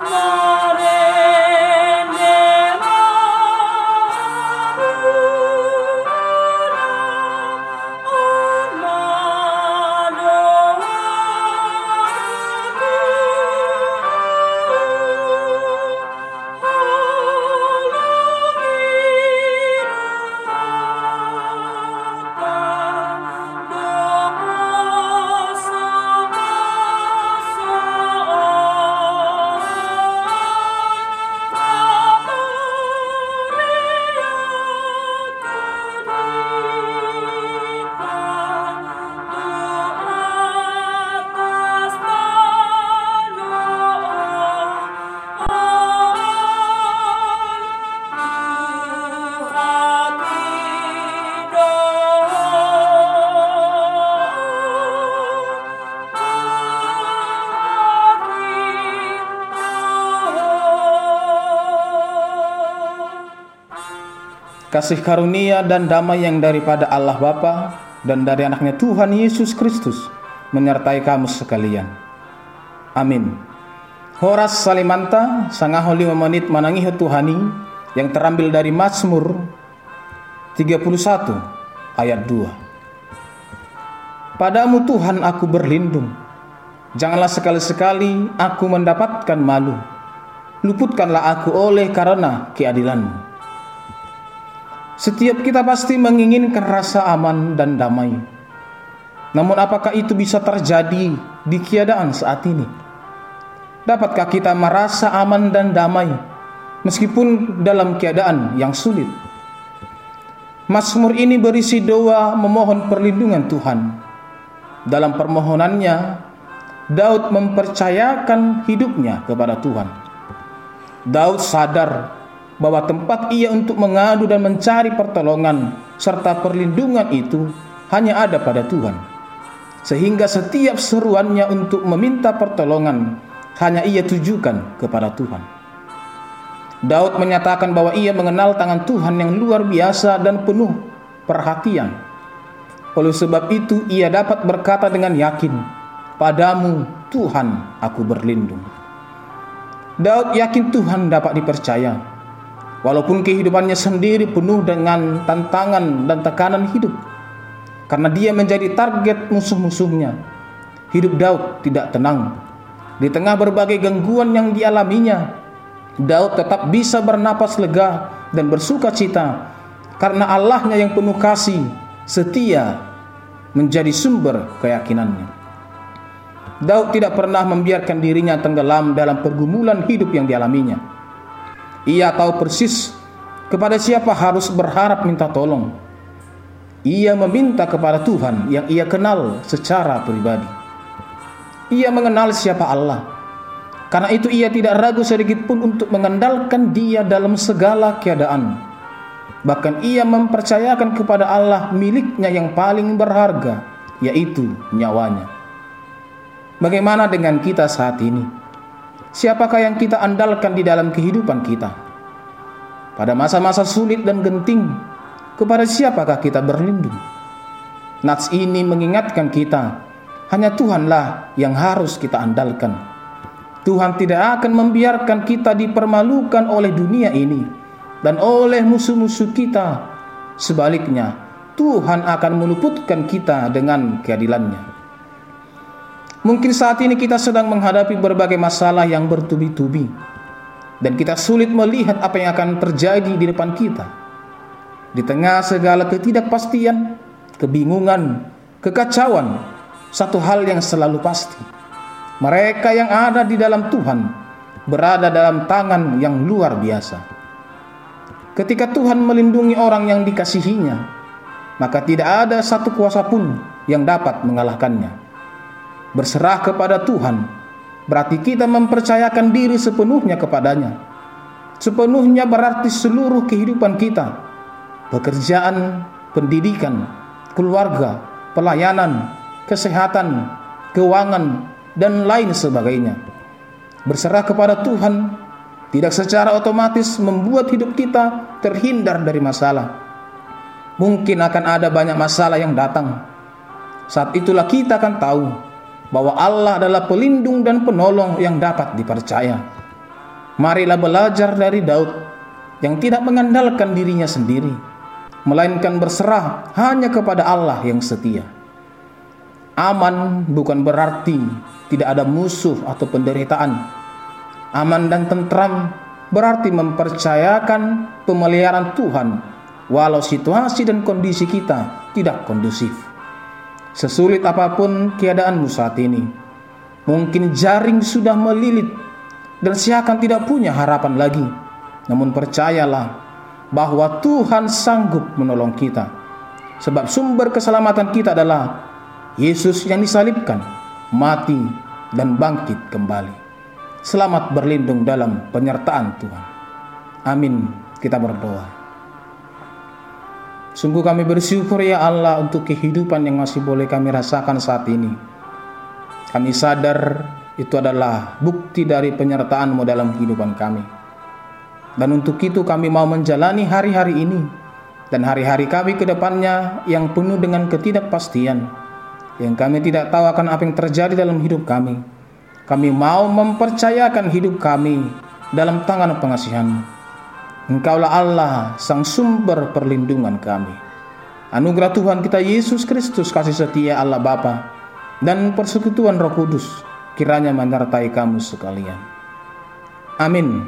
Amen. Kasih karunia dan damai yang daripada Allah Bapa dan dari anaknya Tuhan Yesus Kristus menyertai kamu sekalian. Amin. Horas Salimanta, sangaho lima menit manangiho Tuhani yang terambil dari Mazmur 31 ayat 2. Padamu Tuhan aku berlindung. Janganlah sekali-sekali aku mendapatkan malu. Luputkanlah aku oleh karena keadilanmu. Setiap kita pasti menginginkan rasa aman dan damai. Namun apakah itu bisa terjadi di keadaan saat ini? Dapatkah kita merasa aman dan damai meskipun dalam keadaan yang sulit? Mazmur ini berisi doa memohon perlindungan Tuhan. Dalam permohonannya, Daud mempercayakan hidupnya kepada Tuhan. Daud sadar bahwa tempat ia untuk mengadu dan mencari pertolongan serta perlindungan itu hanya ada pada Tuhan. Sehingga setiap seruannya untuk meminta pertolongan hanya ia tujukan kepada Tuhan. Daud menyatakan bahwa ia mengenal tangan Tuhan yang luar biasa dan penuh perhatian. Oleh sebab itu ia dapat berkata dengan yakin, "Padamu Tuhan aku berlindung." Daud yakin Tuhan dapat dipercaya Walaupun kehidupannya sendiri penuh dengan tantangan dan tekanan hidup. Karena dia menjadi target musuh-musuhnya. Hidup Daud tidak tenang. Di tengah berbagai gangguan yang dialaminya, Daud tetap bisa bernapas lega dan bersuka cita karena Allahnya yang penuh kasih, setia, menjadi sumber keyakinannya. Daud tidak pernah membiarkan dirinya tenggelam dalam pergumulan hidup yang dialaminya ia tahu persis kepada siapa harus berharap minta tolong. Ia meminta kepada Tuhan yang ia kenal secara pribadi. Ia mengenal siapa Allah. Karena itu ia tidak ragu sedikit pun untuk mengandalkan dia dalam segala keadaan. Bahkan ia mempercayakan kepada Allah miliknya yang paling berharga, yaitu nyawanya. Bagaimana dengan kita saat ini? Siapakah yang kita andalkan di dalam kehidupan kita? Pada masa-masa sulit dan genting, kepada siapakah kita berlindung? Nats ini mengingatkan kita, hanya Tuhanlah yang harus kita andalkan. Tuhan tidak akan membiarkan kita dipermalukan oleh dunia ini dan oleh musuh-musuh kita. Sebaliknya, Tuhan akan meluputkan kita dengan keadilannya. Mungkin saat ini kita sedang menghadapi berbagai masalah yang bertubi-tubi dan kita sulit melihat apa yang akan terjadi di depan kita. Di tengah segala ketidakpastian, kebingungan, kekacauan, satu hal yang selalu pasti. Mereka yang ada di dalam Tuhan berada dalam tangan yang luar biasa. Ketika Tuhan melindungi orang yang dikasihinya, maka tidak ada satu kuasa pun yang dapat mengalahkannya berserah kepada Tuhan, berarti kita mempercayakan diri sepenuhnya kepadanya. Sepenuhnya berarti seluruh kehidupan kita, pekerjaan, pendidikan, keluarga, pelayanan, kesehatan, keuangan, dan lain sebagainya. Berserah kepada Tuhan tidak secara otomatis membuat hidup kita terhindar dari masalah. Mungkin akan ada banyak masalah yang datang. Saat itulah kita akan tahu bahwa Allah adalah pelindung dan penolong yang dapat dipercaya. Marilah belajar dari Daud yang tidak mengandalkan dirinya sendiri, melainkan berserah hanya kepada Allah yang setia. Aman bukan berarti tidak ada musuh atau penderitaan. Aman dan tentram berarti mempercayakan pemeliharaan Tuhan walau situasi dan kondisi kita tidak kondusif. Sesulit apa pun keadaanmu saat ini, mungkin jaring sudah melilit dan seakan tidak punya harapan lagi. Namun percayalah bahwa Tuhan sanggup menolong kita. Sebab sumber keselamatan kita adalah Yesus yang disalibkan, mati, dan bangkit kembali. Selamat berlindung dalam penyertaan Tuhan. Amin. Kita berdoa. Sungguh kami bersyukur ya Allah untuk kehidupan yang masih boleh kami rasakan saat ini. Kami sadar itu adalah bukti dari penyertaan-Mu dalam kehidupan kami. Dan untuk itu kami mau menjalani hari-hari ini dan hari-hari kami ke depannya yang penuh dengan ketidakpastian yang kami tidak tahu akan apa yang terjadi dalam hidup kami. Kami mau mempercayakan hidup kami dalam tangan pengasihan. Engkaulah Allah, sang sumber perlindungan kami. Anugerah Tuhan kita Yesus Kristus, kasih setia Allah Bapa, dan persekutuan Roh Kudus kiranya menyertai kamu sekalian. Amin.